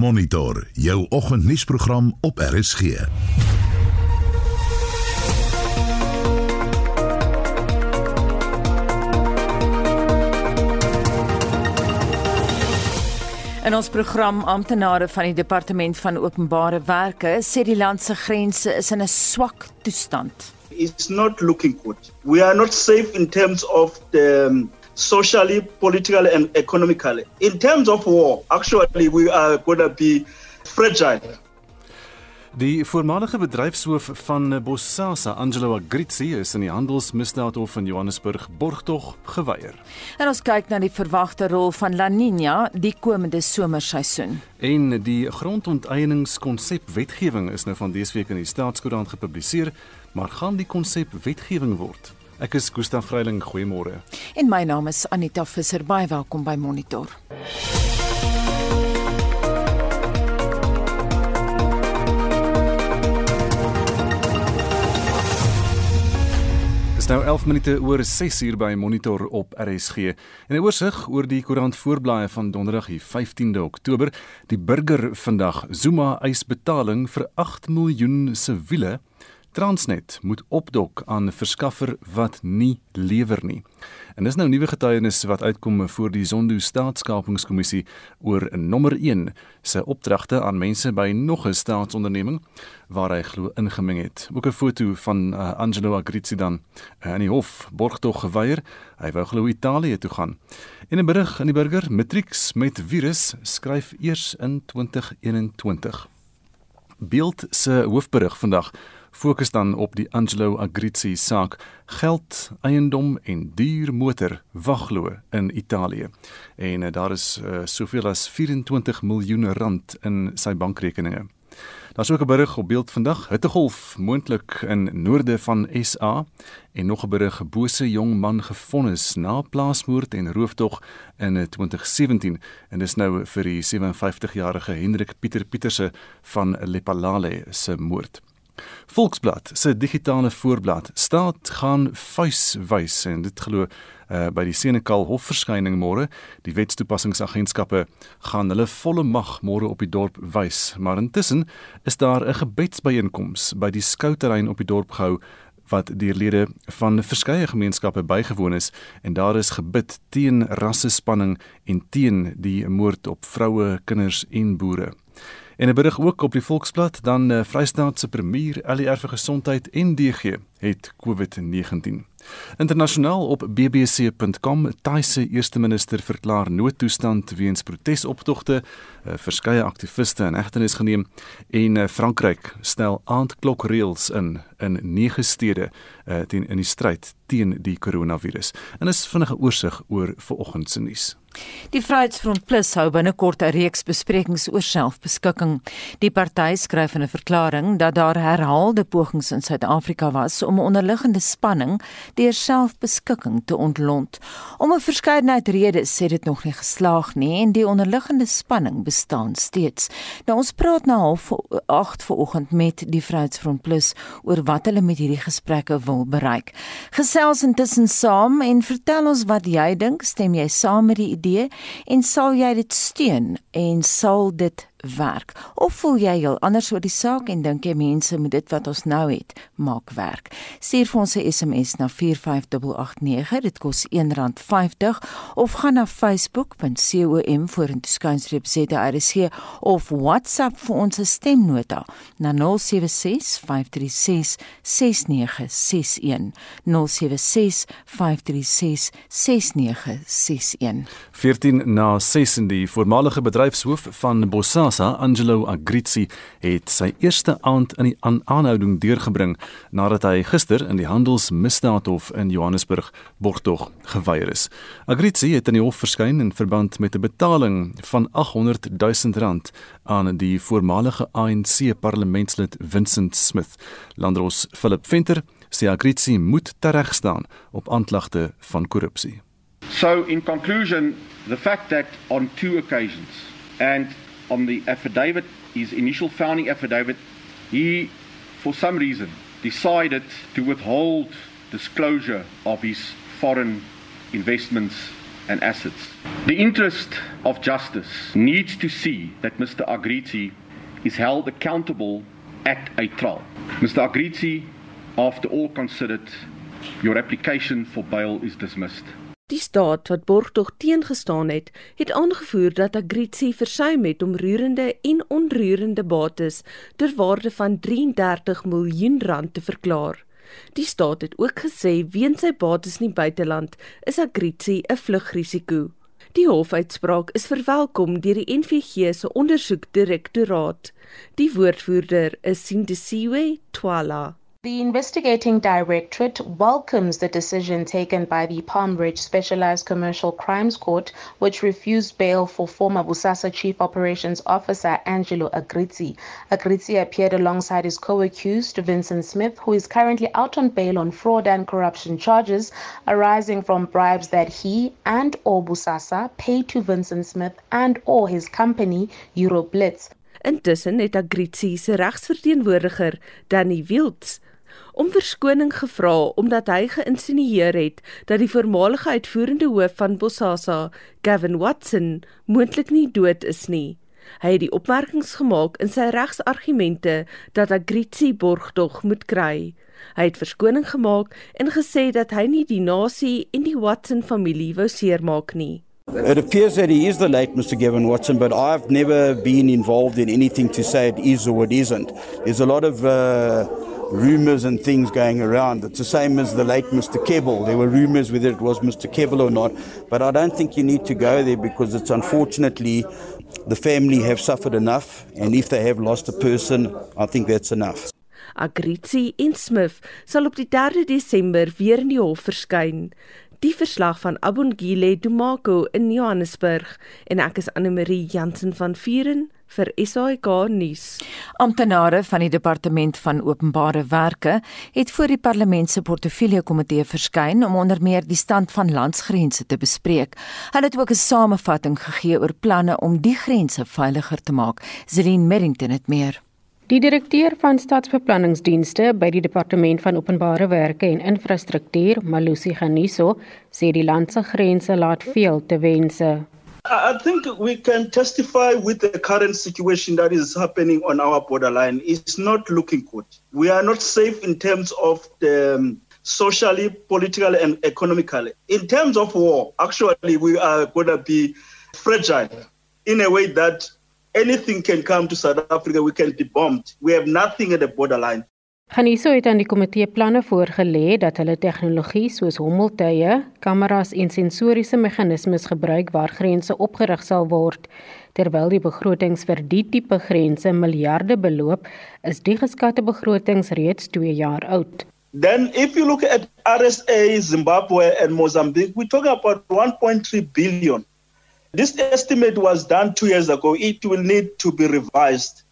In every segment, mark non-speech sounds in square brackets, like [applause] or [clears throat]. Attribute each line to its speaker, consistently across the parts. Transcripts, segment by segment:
Speaker 1: Monitor jou oggendnuusprogram op RSG.
Speaker 2: In ons program amptenare van die departement van openbare werke sê die land se grense is in 'n swak toestand.
Speaker 3: It's not looking good. We are not safe in terms of the um, socially, politically and economically. In terms of war, actually we are going to be fragile.
Speaker 4: Die voormalige bedryfshoof van Bossasa, Angelo Agrizzi, is in die handelsmisdaadhof in Johannesburg borgtog geweier.
Speaker 2: En ons kyk na die verwagte rol van La Niña die komende somerseisoen.
Speaker 4: En die grondonteieningskonsep wetgewing is nou van dese week in die Staatskoerant gepubliseer, maar gaan die konsep wetgewing word? Ek is Gustaf Greiling, goeiemôre.
Speaker 2: En my naam is Anita Visser, baie welkom by Monitor.
Speaker 4: nou 11 minute oor 6 uur by Monitor op RSG. En 'n oorsig oor die koerant voorblaaie van Donderdag die 15de Oktober. Die burger vandag Zuma eis betaling vir 8 miljoen siviele Transnet moet opdok aan verskaffer wat nie lewer nie. En dis nou nuwe getuienis wat uitkom voor die Zondo Staatskapingskommissie oor nommer 1 se opdragte aan mense by nog 'n staatsonderneming waar hy glo ingemeng het. Ook 'n foto van uh, Angelo Agrizzi dan uh, in die hof borgtog geweier. Hy wou glo Italië toe gaan. En 'n berig in die burger Matrix met virus skryf eers in 2021. Beeld se hoofberig vandag fokus dan op die Angelo Agrizzi saak geld, eiendom en duur motor waglo in Italië. En uh, daar is uh, soveel as 24 miljoen rand in sy bankrekeninge. Daar's ook 'n berig op beeld vandag, hittegolf moontlik in noorde van SA en nog 'n berig bose jong man gefonnis na plaasmoord en rooftog in 2017 en dis nou vir die 57-jarige Hendrik Pieter Pieterse van Lepalale se moord. Volksblad se digitale voorblad staat gaan vuis wys en dit glo uh, by die Senekal hofverskyning môre die wetstoepassingsagentskappe gaan hulle volle mag môre op die dorp wys maar intussen is daar 'n gebedsbyeenkoms by die skouterrein op die dorp gehou wat deur lede van verskeie gemeenskappe bygewoon is en daar is gebid teen rassespanning en teen die moord op vroue, kinders en boere. En 'n berig ook op die Volksblad dan uh, Vrystaat se premier LER vir gesondheid en DG het COVID-19. Internasionaal op bbc.com Thaise eerste minister verklaar noodtoestand weens protesoptogte, uh, verskeie aktiviste in hegtenis geneem. En uh, Frankryk stel aandklokreëls in in nege stede uh, teen in die stryd teen die koronavirus. En is vinnige oorsig oor vanoggend se nuus.
Speaker 2: Die Vryheidsfront Plus hou binnekort 'n reeks besprekings oor selfbeskikking. Die party skryf in 'n verklaring dat daar herhaalde pogings in Suid-Afrika was om onderliggende spanning deur selfbeskikking te ontlont. Om 'n verskeidenheid redes sê dit nog nie geslaag nie en die onderliggende spanning bestaan steeds. Nou ons praat na half 8 vanoggend met die Vryheidsfront Plus oor wat hulle met hierdie gesprekke wil bereik. Gesels intussen saam en vertel ons wat jy dink, stem jy saam met die idee en sal jy dit steun en sal dit werk? Of voel jy heel anders oor die saak en dink jy mense moet dit wat ons nou het maak werk? Stuur vir ons 'n SMS na 45889 dit kos R1.50 of gaan na facebook.com vorentoe skynstreep ZRC of WhatsApp vir ons stemnota na 0765366961 0765366961
Speaker 4: 14 na 6 in die voormalige bedryfshoof van Bossa Kinshasa, Angelo Agrizzi, het sy eerste aand in die aan aanhouding deurgebring nadat hy gister in die handelsmisdaadhof in Johannesburg borgtog geweier is. Agrizzi het in die hof verskyn in verband met 'n betaling van 800 000 rand aan die voormalige ANC parlementslid Vincent Smith. Landros Philip Venter sê Agrizzi moet teregstaan op aanklagte van korrupsie.
Speaker 5: So in conclusion, the fact that on two occasions and on the affidavit, his initial founding affidavit, he, for some reason, decided to withhold disclosure of his foreign investments and assets. The interest of justice needs to see that Mr. Agrizi is held accountable at a trial. Mr. Agrizi, after all considered, your application for bail is dismissed.
Speaker 6: Die staat wat borgtog teengestaan het, het aangevoer dat Agrizi versuim het om roerende en onroerende bates ter waarde van 33 miljoen rand te verklaar. Die staat het ook gesê weens sy bates in die buiteland is Agrizi 'n vlugrisiko. Die hofuitspraak is verwelkom deur die NVG se ondersoekdirektoraat. Die woordvoerder is Sindisiwe Twala.
Speaker 7: The investigating directorate welcomes the decision taken by the Palm Ridge Specialized Commercial Crimes Court, which refused bail for former Busasa Chief Operations Officer Angelo Agrizzi. Agrizzi appeared alongside his co-accused Vincent Smith, who is currently out on bail on fraud and corruption charges arising from bribes that he and or Busasa paid to Vincent Smith and or his company Euroblitz.
Speaker 6: Intussen het Agrizzi se regsverteenwoordiger, Danny Wilds, om verskoning gevra omdat hy geïnsinueer het dat die voormalige uitvoerende hoof van Bosasa, Gavin Watson, moontlik nie dood is nie. Hy het die opmerkings gemaak in sy regsargumente dat Agrizi borgtog moet kry. Hy het verskoning gemaak en gesê dat hy nie die nasie en die Watson familie wou seermaak nie.
Speaker 8: It appears that he is the late Mr. Gavin Watson, but I've never been involved in anything to say it is or it isn't. There's a lot of uh, rumors and things going around. It's the same as the late Mr. Kebble. There were rumors whether it was Mr. Kebble or not, but I don't think you need to go there because it's unfortunately the family have suffered enough, and if they have lost a person, I think that's enough.
Speaker 6: Agrizi en Smith sal op die 3 Desember weer in die hof verskyn. Die verslag van Abongile Dumako in Johannesburg en ek is Anne Marie Jansen van Vuren vir SAK nuus.
Speaker 2: Amptenare van die departement van openbare werke het voor die parlement se portefeulje komitee verskyn om onder meer die stand van landsgrense te bespreek. Hulle het ook 'n samevatting gegee oor planne om die grense veiliger te maak. Zelin Merrington het meer.
Speaker 9: Die direkteur van stadsbeplanningsdienste by die departement van openbare werke en infrastruktuur, Malusi Ganiso, sê die land se grense laat veel te wense.
Speaker 3: I think we can testify with the current situation that is happening on our borderline. It's not looking good. We are not safe in terms of the um, socially, politically, and economically. In terms of war, actually, we are going to be fragile in a way that anything can come to South Africa. We can be bombed. We have nothing at the borderline.
Speaker 9: Ganiso het aan die komitee planne voorgelê dat hulle tegnologie soos hommeltuie, kameras en sensoriese meganismes gebruik waar grense opgerig sal word. Terwyl die begrotings vir die tipe grense miljarde beloop, is die geskatte begrotings reeds 2 jaar oud.
Speaker 3: Then if you look at RSA, Zimbabwe and Mozambique, we talk about 1.3 billion. This estimate was done 2 years ago. It will need to be revised.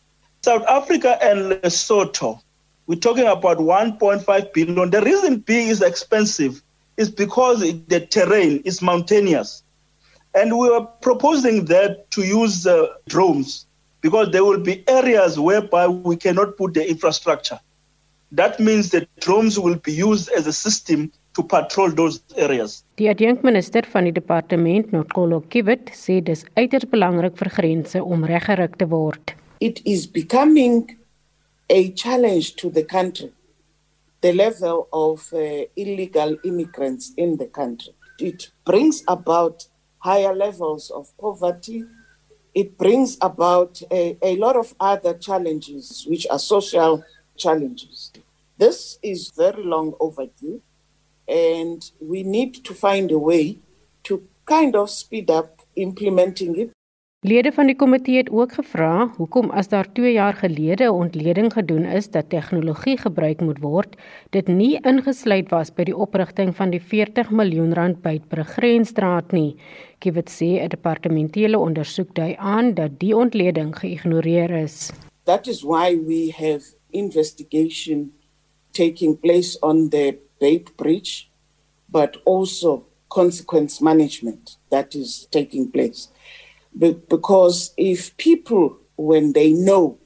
Speaker 3: South Africa and Lesotho we're talking about 1.5 billion. The reason B is expensive is because the terrain is mountainous. And we are proposing that to use uh, drones because there will be areas whereby we cannot put the infrastructure. That means that drones will be used as a system to patrol those areas.
Speaker 9: Die adjunkminister van die departement, Nokolo Kiwit, sê dis uiters belangrik vir grense om reggerig te word.
Speaker 10: It is becoming a challenge to the country, the level of uh, illegal immigrants in the country. It brings about higher levels of poverty. It brings about a, a lot of other challenges, which are social challenges. This is very long overdue, and we need to find a way to kind of speed up implementing it.
Speaker 9: Lede van die komitee het ook gevra hoekom as daar 2 jaar gelede 'n ontleding gedoen is dat tegnologie gebruik moet word, dit nie ingesluit was by die oprigting van die 40 miljoen rand Beitbrug grensstraat nie. Kiewit sê 'n departementele ondersoek dui aan dat die ontleding geïgnoreer is.
Speaker 10: That is why we have investigation taking place on the Bait Bridge but also consequence management that is taking place. because if people, when they know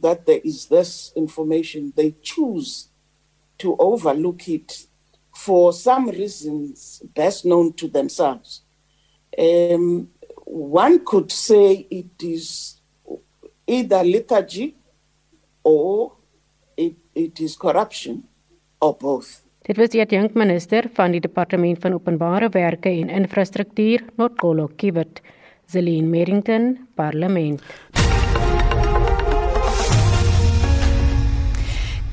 Speaker 10: that there is this information, they choose to overlook it for some reasons best known to themselves. Um, one could say it is either lethargy or it, it is corruption or both.
Speaker 9: Dit was die adjunkminister van die Departement van Openbare Werke en Infrastruktuur, Notkolo Kiwet, Zelin Merrington, Parlement.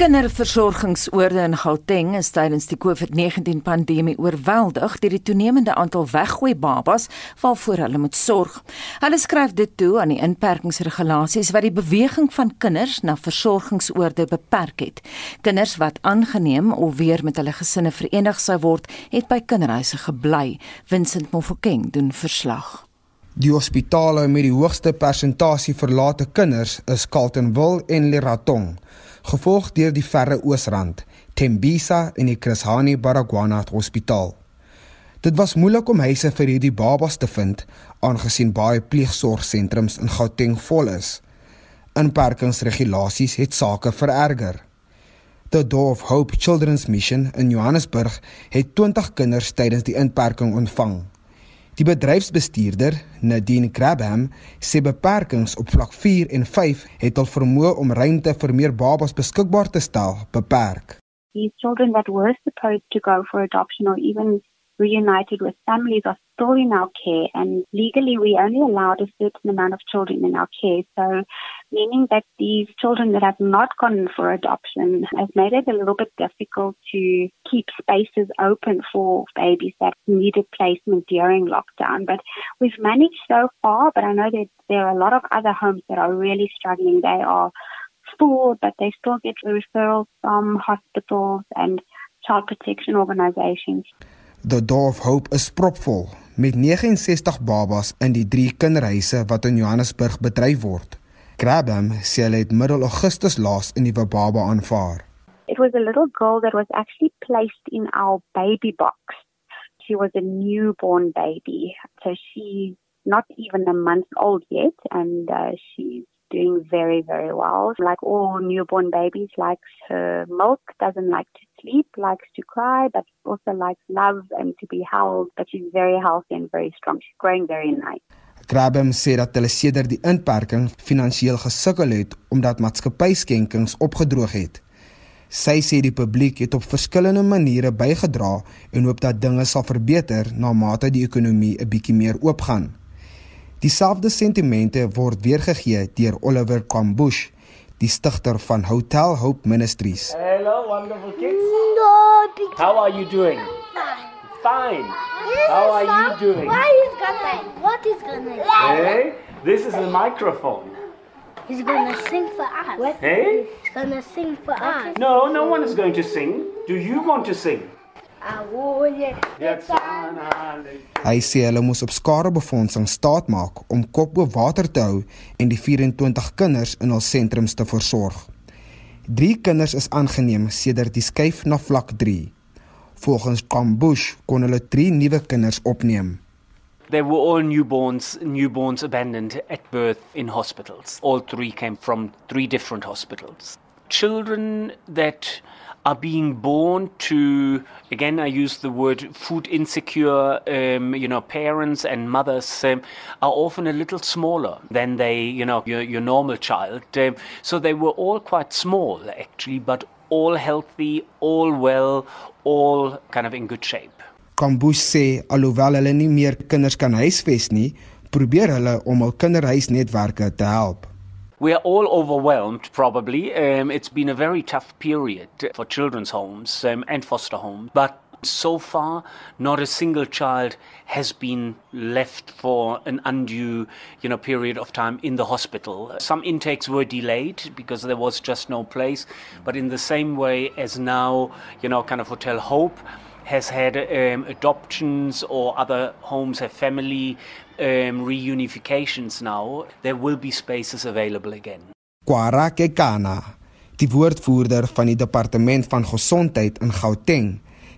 Speaker 2: Kinderversorgingsoorde in Gauteng is tydens die COVID-19 pandemie oorweldig deur die toenemende aantal weggooi babas waarvoor hulle moet sorg. Hulle skryf dit toe aan die inperkingsregulasies wat die beweging van kinders na versorgingsoorde beperk het. Kinders wat aangeneem of weer met hulle gesinne verenig sou word, het by kinderhuise gebly. Vincent Mofokeng doen verslag.
Speaker 11: Die hospitale met die hoogste persentasie verlate kinders is Carltonville en Leratong gevolg deur die Verre Oosrand, Tembisa en die Krishani Baragwana Hospitaal. Dit was moeilik om huise vir hierdie babas te vind, aangesien baie pleegsorgsentrums in Gauteng vol is. Inperkingsregulasies het sake vererger. The Door of Hope Children's Mission in Johannesburg het 20 kinders tydens die inperking ontvang. Die bedryfsbestuurder, Nadine Grabham, sê beperkings op vlak 4 en 5 het al vermoë om ruimte vir meer babas beskikbaar te stel beperk.
Speaker 12: These children that were supposed to go for adoption or even reunited with families are still in our care and legally we only allowed a certain amount of children in our care so meaning that these children that have not gone for adoption has made it a little bit difficult to keep spaces open for babies that needed placement during lockdown. But we've managed so far but I know that there are a lot of other homes that are really struggling. They are full but they still get referrals from hospitals and child protection organizations.
Speaker 11: The Door of Hope is propvol met 69 babas in die drie kinderhuise wat in Johannesburg bedryf word. Grabham sê hy het middel Augustus laas 'n nuwe baba aanvaar.
Speaker 12: It was a little girl that was actually placed in our baby box. She was a newborn baby. So she's not even a month old yet and uh, she's doing very, very well. Like all newborn babies, likes her milk, doesn't like to sleep, likes to cry, but also likes love and to be held. But she's very healthy and very strong. She's growing very nice.
Speaker 11: Grabham sê dat hulle sedert die inperking finansiëel gesukkel het omdat maatskappyskenkings opgedroog het. Sy sê die publiek het op verskillende maniere bygedra en hoop dat dinge sal verbeter na mate die ekonomie 'n bietjie meer oopgaan. Dieselfde sentimente word weergegee deur Oliver Kambush, die stigter van Hotel Hope Ministries.
Speaker 13: Hello wonderful kids. No, How are you doing? Fine. How are you doing?
Speaker 14: Why is gonna what is gonna
Speaker 13: Hey, this is a microphone.
Speaker 14: He's gonna sing for us.
Speaker 13: Hey?
Speaker 14: He's gonna sing for us.
Speaker 13: No, no one is going to sing. Do you want to sing?
Speaker 11: Hy sê hulle moes op skare befondsing staat maak om kop bo water te hou en die 24 kinders in hul sentrums te versorg. 3 kinders is aangeneem sedert die skuif na vlak 3. Volgens Kambush kon hulle 3 nuwe kinders opneem.
Speaker 15: They were all newborns, newborns abandoned at birth in hospitals. All three came from three different hospitals. Children that are being born to again i use the word food insecure um, you know parents and mothers um, are often a little smaller than they you know your, your normal child um, so they were all quite small actually but all healthy all well all kind of in good shape
Speaker 11: Kambush sê alhoewel hulle nie meer kinders kan huisves nie probeer hulle om hul kinderhuisnetwerke te help
Speaker 15: We are all overwhelmed, probably. Um, it's been a very tough period for children's homes um, and foster homes. But so far, not a single child has been left for an undue you know, period of time in the hospital. Some intakes were delayed because there was just no place. But in the same way as now, you know, kind of Hotel Hope has had um, adoptions or other homes have family um, reunifications now, there will be spaces available again.
Speaker 11: Kwara Kekana, die woordvoerder van die departement van gesondheid in Gauteng,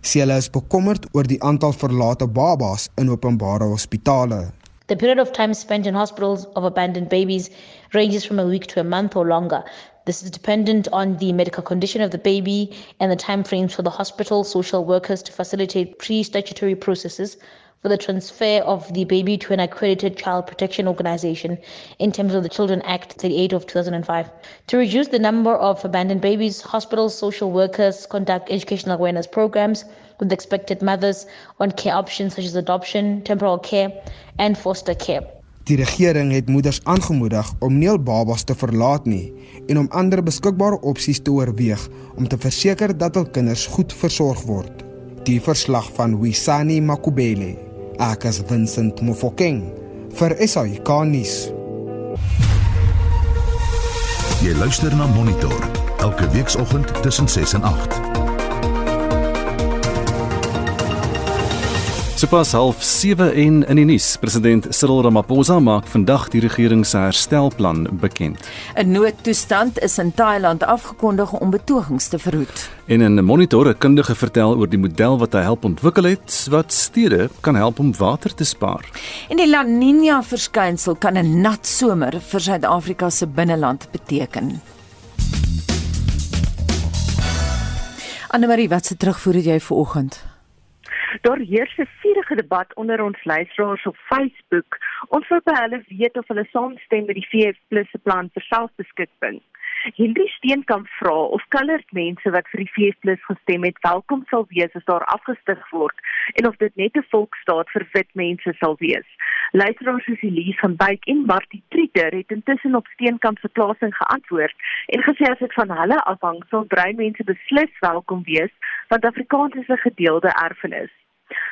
Speaker 11: sê hulle is bekommerd oor die aantal verlate babas in openbare hospitale.
Speaker 16: The period of time spent in hospitals of abandoned babies ranges from a week to a month or longer. This is dependent on the medical condition of the baby and the time frames for the hospital social workers to facilitate pre statutory processes for the transfer of the baby to an accredited child protection organization in terms of the Children Act 38 of 2005. To reduce the number of abandoned babies, hospitals, social workers conduct educational awareness programs with expected mothers on care options such as adoption, temporal care, and foster care.
Speaker 11: Die regering het moeders aangemoedig om nie hul babas te verlaat nie en om ander beskikbare opsies te oorweeg om te verseker dat hul kinders goed versorg word. Die verslag van Wisani Makubele, Akas Vincent Mofokeng vir SAK-nuus.
Speaker 1: Jy luister na Monitor elke weekoggend tussen 6 en 8.
Speaker 4: Sopas half 7 en in die nuus, president Cyril Ramaphosa maak vandag die regering se herstelplan bekend.
Speaker 2: 'n Noodtoestand is in Thailand afgekondig om betogings te verhoed.
Speaker 4: En in 'n monitor 'n kundige vertel oor die model wat hy help ontwikkel het wat stede kan help om water te spaar.
Speaker 2: En die La Nina verskynsel kan 'n nat somer vir Suid-Afrika se binneland beteken. Anne-Marie, wat se terugvoer het jy vir oggend?
Speaker 17: Daar heers 'n vurige debat onder ons luisteraars op Facebook. Ons wil by hulle weet of hulle saamstem met die VF+ se plan vir selfbeskikking. Henry Steenkamp vra of colored mense wat vir die VF+ gestem het, welkom sal wees as daar afgestig word en of dit net 'n volksstaat vir wit mense sal wees. Luisteraars soos Elise van Wyk en Martie Trieter het intussen op Steenkamp se plasing geantwoord en gesê as dit van hulle afhang, sal bruin mense beslis welkom wees want Afrikaans is 'n gedeelde erfenis.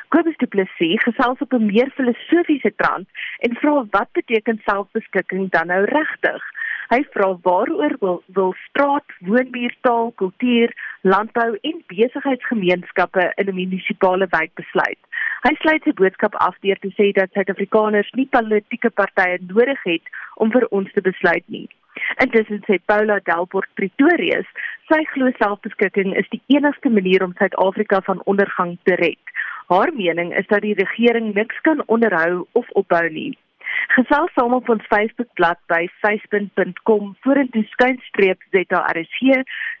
Speaker 17: Kobus Du Plessis gesels op 'n meer filosofiese trant en vra wat beteken selfbeskikking dan nou regtig? Hy vra waaroor wil, wil straat, woonbuurtaal, kultuur, landbou en besigheidsgemeenskappe in 'n munisipale wijk besluit. Hy sluit sy boodskap af deur te sê dat Suid-Afrikaners nie politieke partye nodig het om vir ons te besluit nie. Intussen sê Paula Delport Pretorius, sy glo selfbeskikking is die enigste manier om Suid-Afrika van ondergang te red. Haar mening is dat die regering niks kan onderhou of opbou nie. Gesels saam op ons Facebookblad by facebook.com vorentoe skynstreep ZARSG.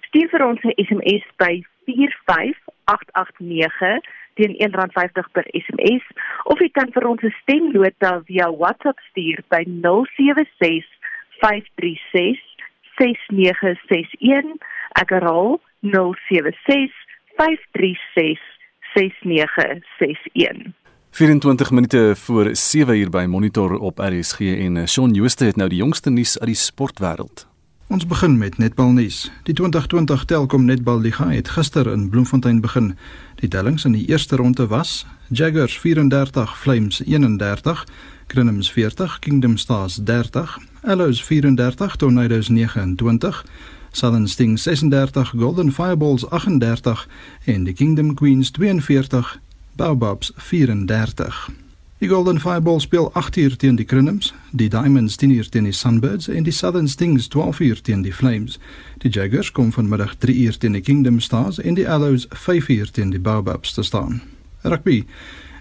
Speaker 17: Stuur vir ons 'n SMS by 45889 teen R1.50 per SMS of jy kan vir ons 'n stemnota via WhatsApp stuur by 076 536 6961. Ek herhaal 076 536 6961.
Speaker 4: 24 minute voor 7 uur by Monitor op RSG en eh, Shaun Jooste het nou die jongste nuus uit die sportwêreld.
Speaker 18: Ons begin met netbalnuus. Die 2020 Telkom Netbal Liga het gister in Bloemfontein begin. Die tellings in die eerste ronde was: Jaguars 34, Flames 31, Crinums 40, Kingdom Stars 30, Allows 34, Tornadoes 29. Southern Sting 36, Golden Fireballs 38 en die Kingdom Queens 42, Baobabs 34. Die Golden Fireball speel 8 uur teen die Crinums, die Diamonds 10 uur teen die Sunbirds en die Southern Stings 12 uur teen die Flames. Die Jaguars kom vanmiddag 3 uur teen die Kingdom Stars en die Arrows 5 uur teen die Baobabs te staan. Rugby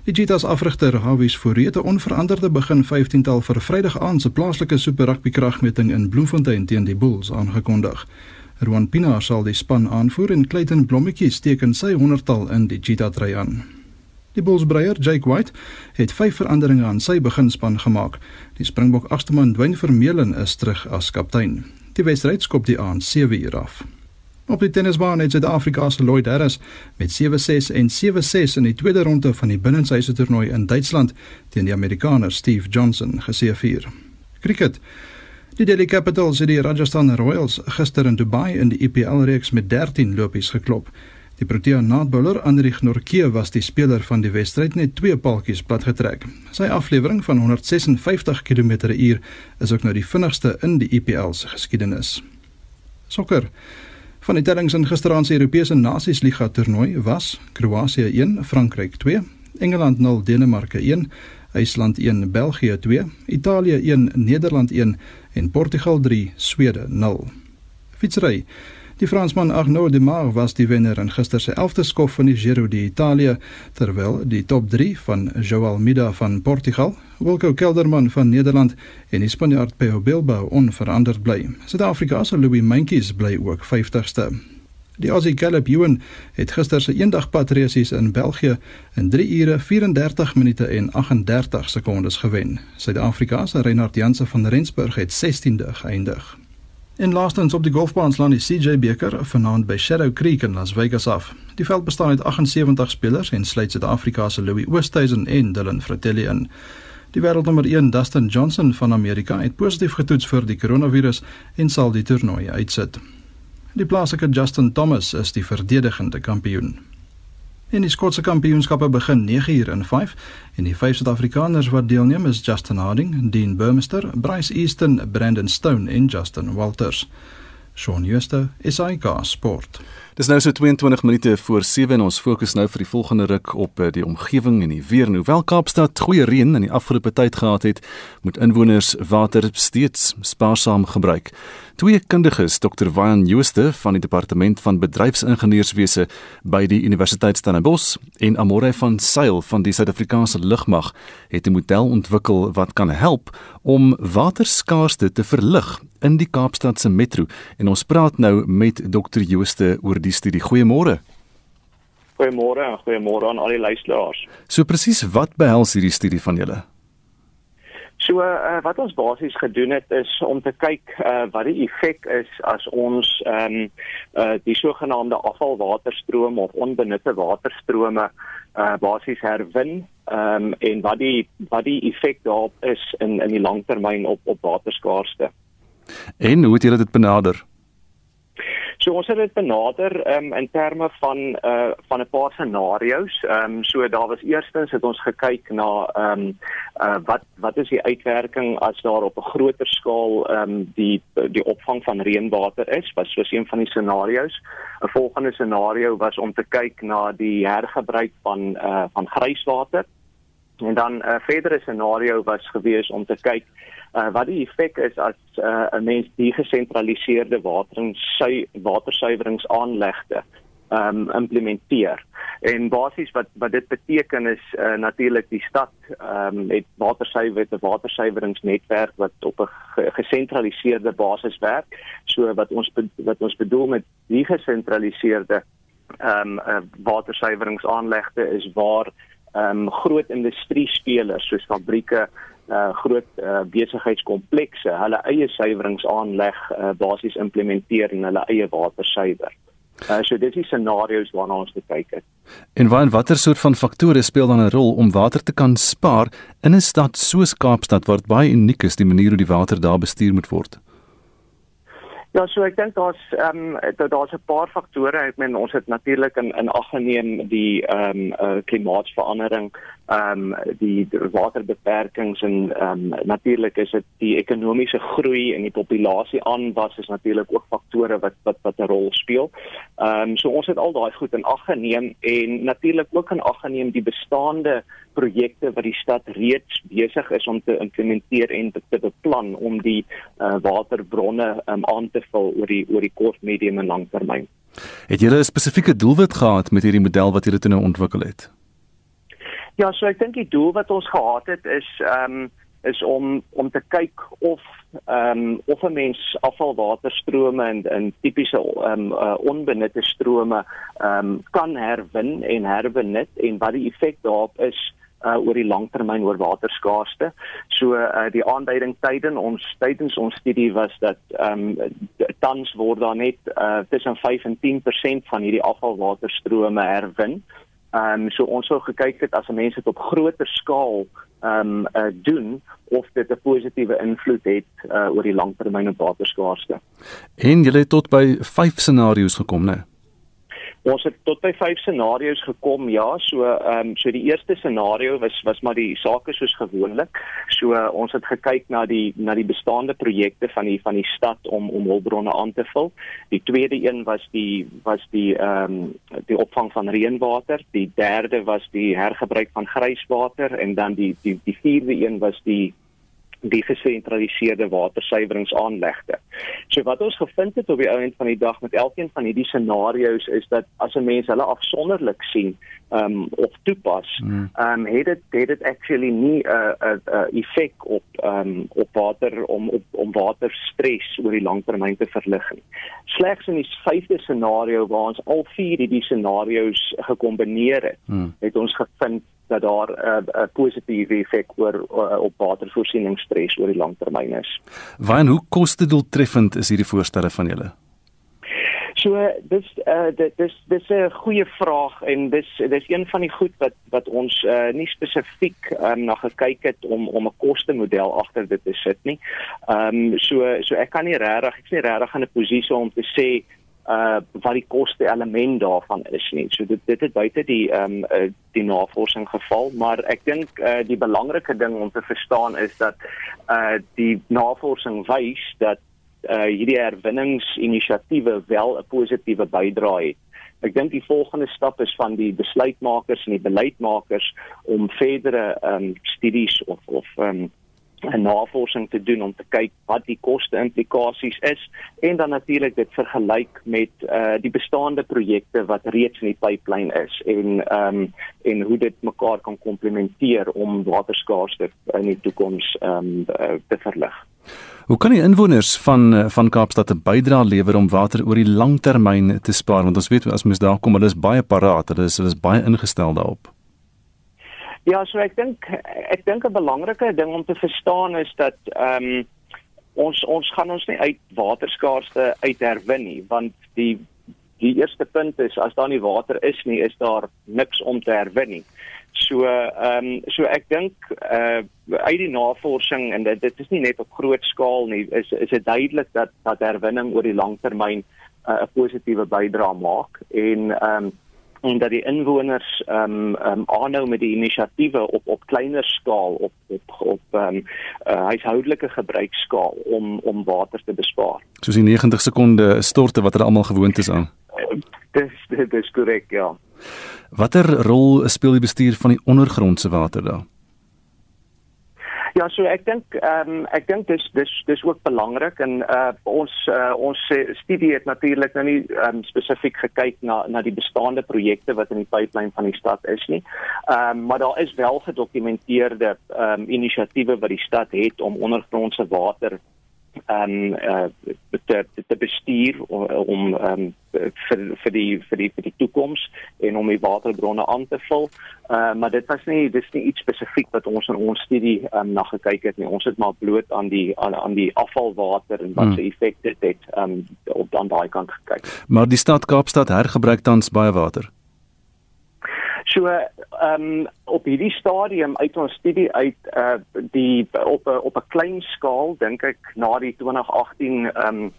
Speaker 18: Die Cheetahs afrigter Hawies Fourie het 'n onveranderde begin 15tal vir Vrydag aand se plaaslike Super Rugby kragmeting in Bloemfontein teen die Bulls aangekondig. Rowan Pinaar sal die span aanvoer en Clayton Blommetjie steek in sy 100tal in die Cheetah dry aan. Die Bulls breier Jake White het vyf veranderinge aan sy beginspan gemaak. Die Springbok agterman Dwayne Vermeulen is terug as kaptein. Die wedstryd skop die aand 7 uur af. Op die tennisbaan het Suid-Afrika se Lloyd Harris met 7-6 en 7-6 in die tweede ronde van die binnenshuise toernooi in Duitsland teen die Amerikaner Steve Johnson geseëvier. Cricket. Die Delhi Capitals het die Rajasthan Royals gister in Dubai in die IPL reeks met 13 lopies geklop. Die Protea naadbouler Anrich Norke was die speler van die wedstryd net twee paltjies platgetrek. Sy aflewering van 156 km/h is ook nou die vinnigste in die IPL se geskiedenis. Sokker. Van die tellings in gisteraand se Europese Nasiesliga toernooi was Kroasie 1, Frankryk 2, Engeland 0, Denemarke 1, IJsland 1, België 2, Italië 1, Nederland 1 en Portugal 3, Swede 0. Fietsry Die Fransman Arnaud Demar was die wenner in gister se 11de skof van die Giro d'Italia, terwyl die top 3 van Joao Almeida van Portugal, Wilco Kelderman van Nederland en die Spanjaard Peo Bilbao onveranderd bly. Suid-Afrika se Louis Mentjes bly ook 50ste. Die Aussie Caleb Ewan het gister se eendagpatresies in België in 3 ure 34 minute en 38 sekondes gewen. Suid-Afrika se Reinhard Janse van Rensburg het 16de geëindig. In laastens op die golfbaan slaan die CJ beker vanaand by Shadow Creek in Las Vegas af. Die veld bestaan uit 78 spelers en sluit Suid-Afrika se Louis Oosthuizen en Dylan Fratelli in. Die wêreldnommer 1 Dustin Johnson van Amerika het positief getoets vir die koronavirus en sal die toernooi uitsit. Die plaaslike Justin Thomas is die verdedigende kampioen. En die Skotse kampioenskappe begin 9uur in 5 en die vyf Suid-Afrikaners wat deelneem is Justin Harding, Dean Burmester, Bryce Easton, Brandon Stone en Justin Walters. Shaun Schuster, SAK Sport.
Speaker 4: Dis nou so 22 minute voor 7 en ons fokus nou vir die volgende ruk op eh, die omgewing en die weer. Hoewel Kaapstad goeie reën in die afgelope tyd gehad het, moet inwoners water steeds spaarsaam gebruik. Twee kundiges, Dr. Wyan Jooste van die Departement van Bedryfsingenieurswese by die Universiteit Stellenbosch en Amore van Sail van die Suid-Afrikaanse Lugmag, het 'n model ontwikkel wat kan help om waterskaarste te verlig in die Kaapstadse metro. En ons praat nou met Dr. Jooste oor die studie. Goeiemôre.
Speaker 19: Goeiemôre en goeiemôre aan al die luisteraars.
Speaker 4: So presies wat behels hierdie studie van julle?
Speaker 19: So uh, wat ons basies gedoen het is om te kyk uh, wat die effek is as ons ehm um, uh, die sogenaamde afvalwaterstroom of onbenutte waterstrome uh, basies herwin ehm um, en wat die wat die effek daarop is in in die langtermyn op op waterskaarste.
Speaker 4: En hoe het julle dit benader?
Speaker 19: So ons het dit benader um, in terme van uh van 'n paar scenario's. Ehm um, so daar was eerstens het ons gekyk na ehm um, uh wat wat is die uitwerking as daar op 'n groter skaal ehm um, die die opvang van reënwater is, was soos een van die scenario's. 'n Volgende scenario was om te kyk na die hergebruik van uh van grijswater. En dan 'n uh, verdere scenario was gewees om te kyk uh, wat die effek is as uh, 'n mens die gesentraliseerde watering sy watersuiweringsaanlegte um implementeer. En basies wat wat dit beteken is uh, natuurlik die stad um het watersuiwer 'n watersuiweringsnetwerk wat op 'n gesentraliseerde basis werk. So wat ons wat ons bedoel met die gesentraliseerde um uh, watersuiweringsaanlegte is waar um groot industrie spelers soos fabrieke uh groot uh, besigheidskomplekse hulle eie suiweringsaanleg uh, basies implementeer en hulle eie water suiwer. Uh so dis die scenario's waarna ons kyk het.
Speaker 4: En waar en watter soort van faktore speel dan 'n rol om water te kan spaar in 'n stad soos Kaapstad wat baie uniek is die manier hoe die water daar bestuur moet word?
Speaker 19: Ja, so ek dink daar's ehm um, daar's 'n paar faktore. Ek meen ons het natuurlik in in ag geneem die ehm um, uh, klimaatsverandering, ehm um, die waterbeperkings en ehm um, natuurlik is dit die ekonomiese groei en die populasie aanwas is natuurlik ook faktore wat wat wat 'n rol speel. Ehm um, so ons het al daai goed in ag geneem en natuurlik ook in ag geneem die bestaande projekte wat die stad reeds besig is om te implementeer en te, te beplan om die uh, waterbronne um, aan te vul oor die oor die kort, medium en lang termyn.
Speaker 4: Het julle 'n spesifieke doelwit gehad met hierdie model wat julle toe nou ontwikkel het?
Speaker 19: Ja, so ek dink die doel wat ons gehad het is ehm um, is om om te kyk of ehm um, of 'n mens afvalwaterstrome en in tipiese ehm um, uh, onbenutte strome ehm um, kan herwin en herbenut en wat die effek daarop is uh oor die langtermyn oor waterskaarste. So uh die aanduiding tydens ons tydens ons studie was dat ehm um, tans word daar net uh tussen 5 en 10% van hierdie afvalwaterstrome herwin. Ehm um, so ons sou gekyk het as mense dit op groter skaal ehm um, uh doen of dit 'n positiewe invloed het uh oor die langtermyn op waterskaarste.
Speaker 4: En jy het tot by 5 scenario's gekom, né? Nee?
Speaker 19: Ons het tot by vyf scenario's gekom. Ja, so ehm um, so die eerste scenario was was maar die sake soos gewoonlik. So uh, ons het gekyk na die na die bestaande projekte van die van die stad om om hulpbronne aan te vul. Die tweede een was die was die ehm um, die opvang van reënwater. Die derde was die hergebruik van grijswater en dan die die die vierde een was die die gesentraliseerde watersuiweringsaanlegte. So wat ons gevind het op die einde van die dag met elkeen van hierdie scenario's is dat as 'n mens hulle afsonderlik sien um of toepas, hmm. um het dit het dit actually nie 'n uh, 'n uh, uh, effek op um op water om op om waterstres oor die langtermyn te verlig nie. Slegs in die vyfde scenario waar ons al vier hierdie scenario's gekombineer het, hmm. het ons gevind dat daar 'n uh, 'n positiewe effek oor uh, op watervoorsieningsstres oor die lang termyn is.
Speaker 4: Waar hoe kostedoeltreffend is hierdie voorstelle van julle?
Speaker 19: So dis uh dis dis 'n goeie vraag en dis dis een van die goed wat wat ons uh nie spesifiek um, na gekyk het om om 'n koste model agter dit te sit nie. Ehm um, so so ek kan nie regtig ek's nie regtig in 'n posisie om te sê uh wat die koste element daarvan is nie. So dit dit het buite die ehm um, uh, die navorsing geval, maar ek dink uh die belangrike ding om te verstaan is dat uh die navorsing wys dat uh hierdie herwinningsinisiatiewe wel 'n positiewe bydrae het. Ek dink die volgende stap is van die besluitmakers en die beleidsmakers om verdere ehm um, studies of of ehm um, navorsing te doen om te kyk wat die koste implikasies is en dan natuurlik dit vergelyk met uh die bestaande projekte wat reeds in die pipeline is en ehm um, en hoe dit mekaar kan komplementeer om waterskaarsheid in die toekoms ehm um, uh, te verlig.
Speaker 4: Hoe kan die inwoners van eh, van Kaapstad 'n bydrae lewer om water oor die lang termyn te spaar want ons weet as mens daar kom hulle is baie paraat hulle is hulle is baie ingestel daarop.
Speaker 19: Ja, so ek dink ek dink 'n belangrike ding om te verstaan is dat ehm um, ons ons gaan ons nie uit waterskaarste uit herwin nie, want die die eerste punt is as daar nie water is nie, is daar niks om te herwin nie. So ehm um, so ek dink uh uit die navorsing en dit dit is nie net op groot skaal nie, is is dit duidelik dat dat herwinning oor die lang termyn uh, 'n positiewe bydrae maak en ehm um, en dat die inwoners ehm um, ehm um, aanhou met die inisiatiewe op op kleiner skaal op op op ehm um, uh, huishoudelike gebruikskaal om om water te bespaar.
Speaker 4: Soos die 90 sekonde storte wat hulle almal gewoond is aan.
Speaker 19: Dis dis korrek, ja.
Speaker 4: Watter rol speel die bestuur van die ondergrondse water daar?
Speaker 19: Ja, so ek dink ehm um, ek dink dis dis dis ook belangrik en uh ons uh, ons studie het natuurlik nou nie um, spesifiek gekyk na na die bestaande projekte wat in die pipeline van die stad is nie. Ehm um, maar daar is wel gedokumenteerde ehm um, inisiatiewe wat die stad het om ondergrondse water ehm um, uh, te te bestuur om um, vir vir die vir die vir die toekoms en om die waterbronne aan te vul. Uh maar dit was nie dis nie iets spesifiek wat ons in ons studie um, na gekyk het nie. Ons het maar bloot aan die aan, aan die afvalwater en wat hmm. se effek dit het um, op aan daai kant gekyk.
Speaker 4: Maar die stad Kaapstad hergebruik tans baie water.
Speaker 19: So ehm um, op hierdie stadium uit ons studie uit uh die op op 'n klein skaal dink ek na die 2018 ehm um,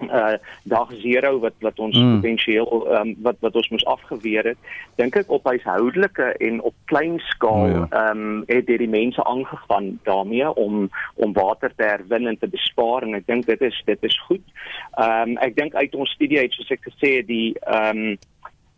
Speaker 19: uh dag 0 wat wat ons mm. potensieel um, wat wat ons moes afgeweer het dink ek op huishoudelike en op klein skaal ehm oh, ja. um, het die mense aangegaan daarmee om om water te herwin en te bespaar en ek dink dit is dit is goed. Ehm um, ek dink uit ons studie uit soos ek gesê het die ehm um,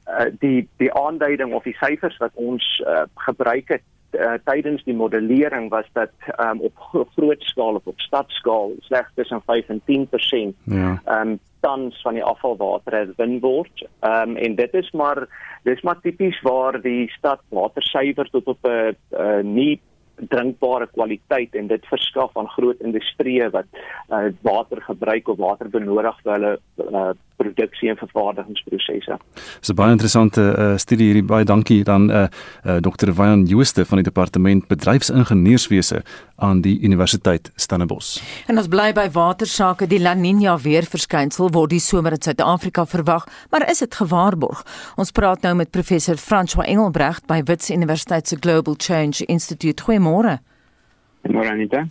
Speaker 19: uh, die die aanduiding of die syfers wat ons uh, gebruik het uh, tydens die modellering was dat um, op groot skaal of op stadskaal slegs tussen 5 en 10% ja. um, tans van die afvalwater herwin word. Ehm um, en dit is maar dis maar tipies waar die stad water suiwer tot op 'n uh, nie drinkbare kwaliteit en dit verskaf aan groot industrieë wat uh, water gebruik of water benodig vir hulle uh, produksie en vervaardigingsprosesse.
Speaker 4: Dis 'n baie interessante uh, studie hierdie. Baie dankie dan uh, uh, Dr. Wyan Jooste van die departement bedryfsingenieurswese aan die Universiteit Stellenbosch.
Speaker 2: En ons bly by watersake. Die La Nina weerverskynsel word die somer in Suid-Afrika verwag, maar is dit gewaarborg? Ons praat nou met professor François Engelbrecht by Wits Universiteit se Global Change Institute. Goeiemôre.
Speaker 20: Moranita.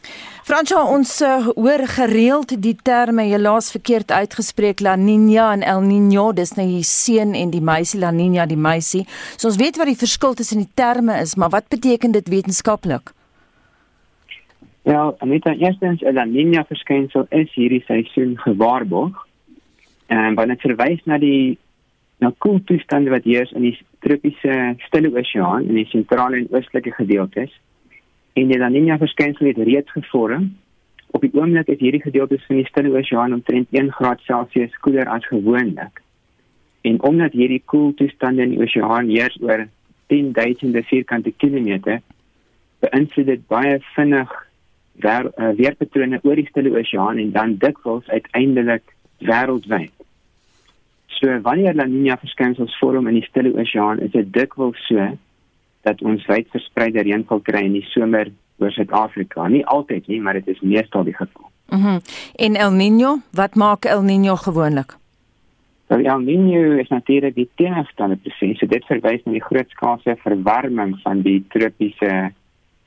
Speaker 2: Fransjo, ons uh, hoor gereeld die terme helaas verkeerd uitgespreek La Niña en El Niño, dis nou die seun en die meisie La Niña, die meisie. So ons weet wat die verskil tussen die terme is, maar wat beteken dit wetenskaplik?
Speaker 20: Ja, Anita, eerstens La Niña verskynsel is hierdie seisoen gewaarborg. En wanneer dit verwys na die na koeltoestande wat heers in die tropiese Stille Oseaan in die sentrale en oostelike gedeeltes, En die La Nina verskynsel het reeds gevorm. Op die oomblik is hierdie gedeeltes van die Stille Oseaan omtrent 1 graad Celsius koeler as gewoonlik. En omdat hierdie koeltoestande in die oseaan heers oor 10000 vierkante kilometer, beïnvloed dit baie vinnig weer, uh, weerpatrone oor die Stille Oseaan en dan dikwels uiteindelik wêreldwyd. So wanneer La Nina verskynsels vorm in die Stille Oseaan, is dit dikwels so dat ons wyd verspreide reënval kry in die somer oor Suid-Afrika. Nie altyd nie, maar dit is meestal die geval.
Speaker 2: Mhm. Mm en El Niño, wat maak El Niño gewoonlik?
Speaker 20: Nou El Niño is natuurlik die teenoorgestelde proses. So dit verwys na die grootskaalse verwarming van die tropiese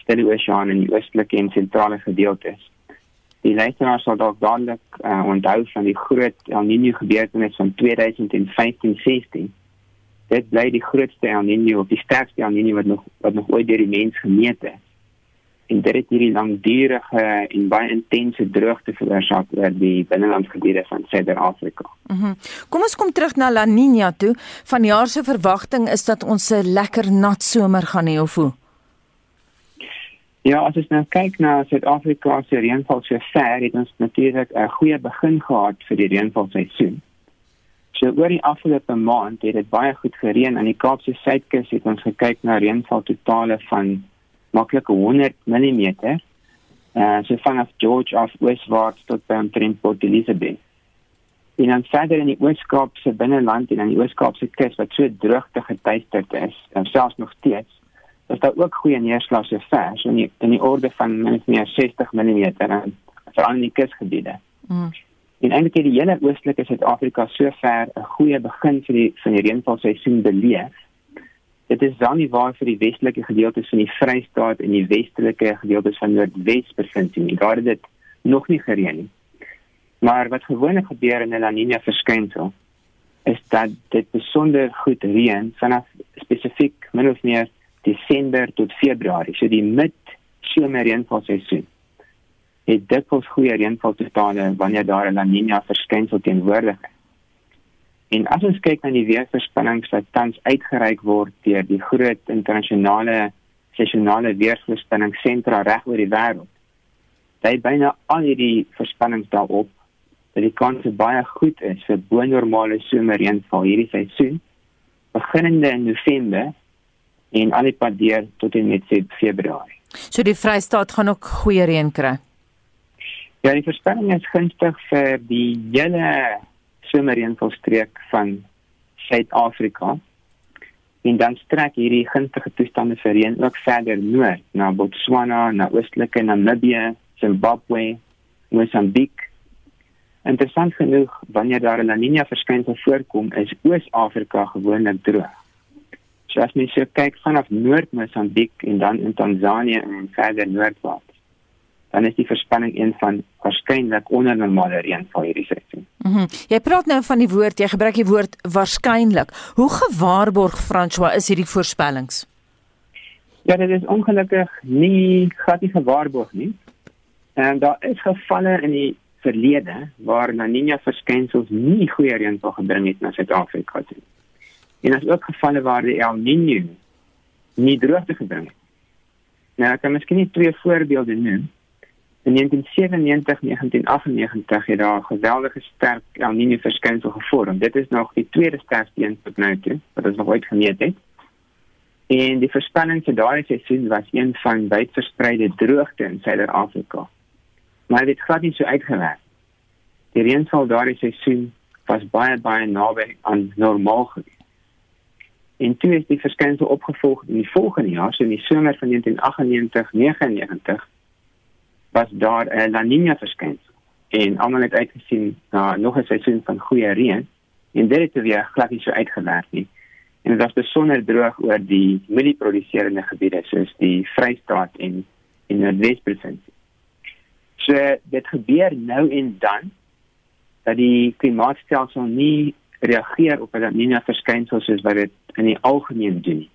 Speaker 20: Stille Oseaan in die oostelike en sentrale gedeeltes. Die luisteraars sal dalk dadelik uh, onthou van die groot El Niño gebeurtenis van 2015-16 dit bly die grootste El Niño of die sterkste El Niño wat nog wat nog ooit deur die mens gemeet is. En dit het hierdie langdurige en baie intense droogte veroorsaak oor die binnelandgebiede van Suid-Afrika.
Speaker 2: Mhm. Mm kom ons kom terug na La Niña toe. Vanjaar se verwagting is dat ons 'n lekker nat somer gaan hê of hoe?
Speaker 20: Ja, as ons nou kyk na Suid-Afrika se reënval so ver, het ons natuurlik 'n goeie begin gehad vir die reënvalseisoen. So oor die afgelope maand het dit baie goed gereën aan die Kaapse suidkus het ons gekyk na reënval totale van maklik 100 mm. Uh so vanaf George af ooswaarts tot by omtrent Port Elizabeth. En dan verder in die Oos-Kaap se binneland en aan die Oos-Kaap se kus wat so droogte getuisterd is, en selfs nog steeds, is daar ook goeie neerslag so ver, so in die, in die orde van minstens 60 mm en veral in die kusgebiede. Mm. En eintlik die hele oostelike Suid-Afrika sover 'n goeie begin vir die van die reënvalseisoen beleef. Dit is dan nie waar vir die westelike gedeeltes van die Vrystaat en die westelike gedeeltes van Noordwes provinsie nie. Daar het dit nog nie gereën nie. Maar wat gewoonlik gebeur in 'n La Niña verskynsel is dat dit besonder goed reën vanaf spesifiek min of meer Desember tot Februarie, so die mid-somer reënvalseisoen het dikwels goeie reënval totale wanneer daar 'n La Niña verskynsel teenwoordig is. En as ons kyk na die weervoorspellings wat tans uitgereik word deur die groot internasionale seisonale weervoorspellingssentra reg oor die wêreld, dui byna al hierdie voorspellings daarop dat die kans baie goed is vir bo-normale somerreënval hierdie seisoen, beginnende in November en al die pad deur tot en met Februarie.
Speaker 2: So die Vrystaat gaan ook goeie reën kry.
Speaker 20: Ja, die voorspelling is gunstig vir die hele somerreënvalstreek van Suid-Afrika. En dan strek hierdie gunstige toestande vir reën ook verder noord na Botswana, na oostelike Namibië, Zimbabwe, Mosambiek. Interessant genoeg, wanneer daar 'n La Niña verskynsel voorkom, is Oos-Afrika gewoonlik droog. So as mens so kyk vanaf Noord-Mosambiek en dan in Tansanië en verder noordwaarts, dan is die verspanning een van waarskynlik ondernormale reënval hierdie seisoen.
Speaker 2: Mhm. Mm jy praat nou van die woord, jy gebruik die woord waarskynlik. Hoe gewaarborg François is hierdie voorspellings?
Speaker 20: Ja, dit is ongelukkig nie glad nie gewaarborg nie. En daar is gevalle in die verlede waar La Niña verskynsels nie goeie reënval gebring het na Suid-Afrika toe. En daar is ook gevalle waar die El Niño nie droogte gebring het. Nou, ek kan miskien net twee voorbeelde noem. In 1997-1998 het daar 'n geweldige sterk El Niño verskynsel gevorm. Dit is nog die tweede sterkste een tot nou toe wat ons nog ooit gemeet het. En die voorspelling vir daardie seisoen was een van wydverspreide droogte in Suider-Afrika. Maar dit het glad nie so uitgewerk. Die reënval daardie seisoen was baie baie naby aan normaal geweest. En toe is die verskynsel opgevolg in die volgende jaar, so in die somer van 1998-99 was daar 'n La Niña verskynsel en almal het uitgesien na nog 'n seisoen van goeie reën en dit het weer glad nie so uitgewerk nie. En dit was besonder droog oor die mielieproduserende gebiede soos die Vrystaat en en Noordwes-provinsie. So dit gebeur nou en dan dat die klimaatstelsel nie reageer op 'n La Niña verskynsel soos wat dit in die algemeen doen nie.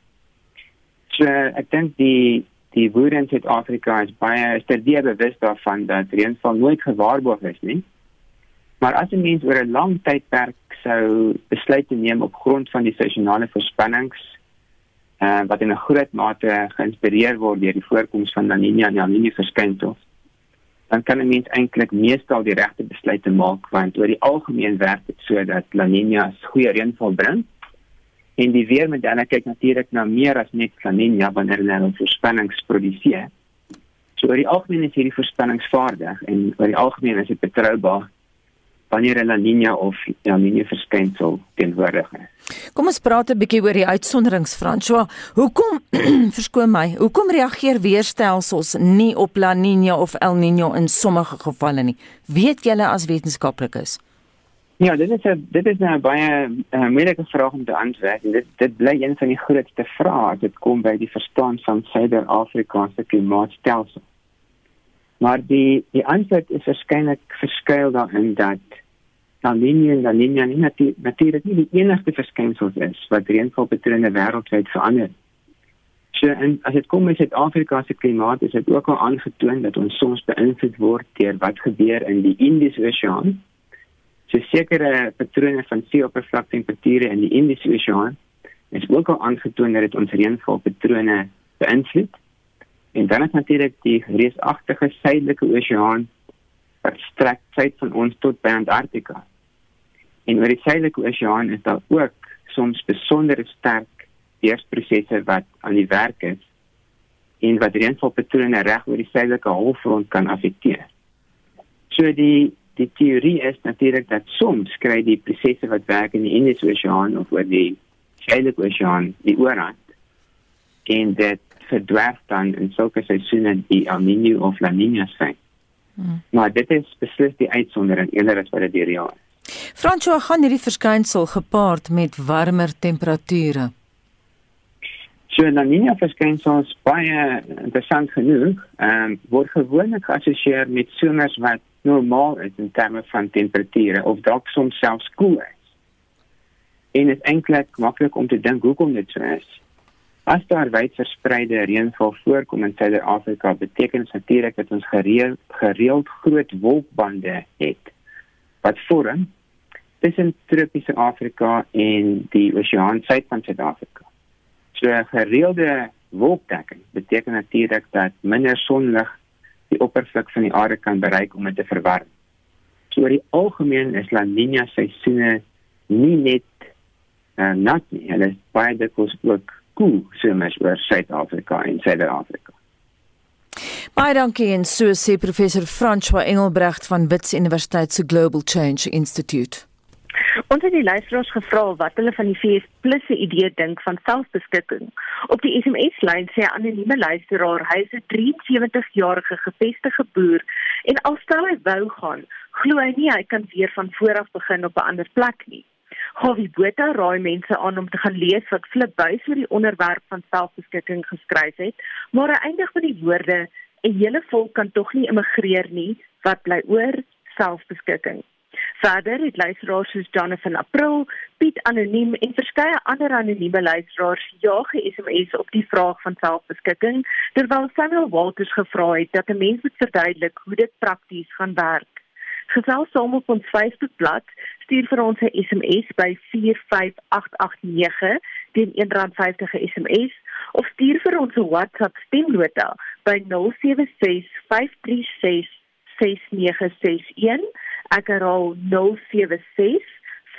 Speaker 20: So ek dink die die boere in Suid-Afrika is baie sterk bewus daarvan dat reënval nooit gewaarborg is nie. Maar as 'n mens oor 'n lang tydperk sou besluit neem op grond van die seisonale voorspellings uh, wat in 'n groot mate geïnspireer word deur die voorkoms van La Niña en El Niño verskynsels, dan kan 'n mens eintlik meestal die regte besluite maak want oor die algemeen werk dit so dat La Niña goeie reënval bring. En die weermodelle kyk natuurlik na meer as net La Niña wanneer hulle nou voorspellings produseer. So oor die algemeen is hierdie voorspellings vaardig en oor die algemeen is dit betroubaar wanneer 'n La Niña of El Niño verskynsel teenwoordig is.
Speaker 2: Kom ons praat 'n bietjie oor die uitsonderings François. Hoekom [clears throat] verskoon my? Hoekom reageer weerstelsels nie op La Niña of El Niño in sommige gevalle nie? Weet julle as wetenskaplikes?
Speaker 20: Ja, dit is 'n dit is 'n baie uh, moeilike vraag om te antwoord. Dit dit bly een van die grootste vrae dit kom by die verstaan van Suider-Afrika se klimaatstelsel. Maar die die antwoord is waarskynlik verskuil daarin dat La Niña en La Niña nie natuurlik nie die enigste verskynsels is wat reënvalpatrone wêreldwyd verander. So en as dit kom met Suid-Afrika se klimaat, is dit ook al aangetoon dat ons soms beïnvloed word deur wat gebeur in die Indiese Oseaan. So sekere patrone van seeoppervlaktemperature in die Indiese Oseaan is ook al aangetoon dat dit ons reënvalpatrone beïnvloed. En dan is natuurlik die reusagtige suidelike oseaan wat strek suid van ons tot by Antarktika. En oor die suidelike oseaan is daar ook soms besonder sterk weersprosesse wat aan die werk is en wat reënvalpatrone reg oor die suidelike halfrond kan affekteer. So die die teorie is natuurlik dat soms kry die prosesse wat werk in die Indiese Oseaan of oor die suidelike oseaan die oorhand en dit verdwerf dan in sulke seisoene die El Niño of La Niña sein. Hmm. Maar dit is beslis die uitsondering eerder as wat dit die reël is.
Speaker 2: François gaan hierdie verskynsel gepaard met warmer temperature.
Speaker 20: So La Niña verskynsel is baie interessant genoeg. Ehm um, word gewoonlik geassosieer met somers wat normaal is in terme van temperature of dalk soms selfs koel is. En dit is eintlik maklik om te dink hoekom dit so is. As daar wyd verspreide reënval voorkom in Suider-Afrika, beteken dit natuurlik dat ons gereeld gereeld groot wolkbande het wat vorm tussen tropiese Afrika en die oseaan suid van Suid-Afrika. So 'n gereelde wolkdekking beteken natuurlik dat minder sonlig die oppervlak van die aarde kan bereik om dit te verwarm. So oor die algemeen is La Niña seisoene nie net uh, nat nie, hulle is baie dikwels ook koel somers oor Suid-Afrika en Suid-Afrika.
Speaker 2: Baie dankie en so sê professor François Engelbrecht van Wits Universiteit se Global Change Institute.
Speaker 17: Ons het die luisteraars gevra wat hulle van die VS Plus se idee dink van selfbeskikking. Op die SMS-lyn sê 'n anonieme luisteraar hy is 'n 73-jarige gevestigde boer en alstel hy wou gaan, glo hy nie hy kan weer van voor af begin op 'n ander plek nie. Gawie Botha raai mense aan om te gaan lees wat Flip Buys oor die onderwerp van selfbeskikking geskryf het, maar hy eindig met die woorde: "’n Hele volk kan tog nie immigreer nie, wat bly oor selfbeskikking." Verder het luisteraars soos Jonathan April, Piet Anoniem en verskeie ander anonieme luisteraars jaag SMS op die vraag van selfbeskikking, terwyl Samuel Walters gevra het dat 'n mens moet verduidelik hoe dit prakties gaan werk. Gesels saam op ons Facebookblad, stuur vir ons 'n SMS by 45889 teen R1.50 SMS of stuur vir ons 'n WhatsApp stemnota by 076 536 6961 Ek herhaal 076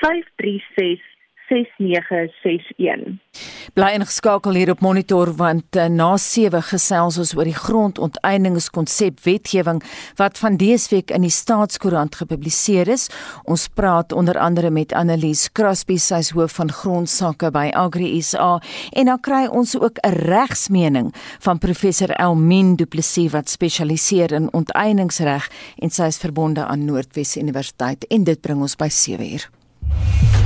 Speaker 17: 536 6961.
Speaker 2: Bly ingeskakel hier op monitor want uh, na 7 gesels ons oor die grondonteeningskonsep wetgewing wat van dese week in die Staatskoerant gepubliseer is. Ons praat onder andere met Annelies Crosby, sy is hoof van grondsake by Agri SA en dan kry ons ook 'n regsmening van professor Elmin Du Plessis wat spesialiseer in onteeningsreg en sy is verbonde aan Noordwes Universiteit en dit bring ons by 7 uur.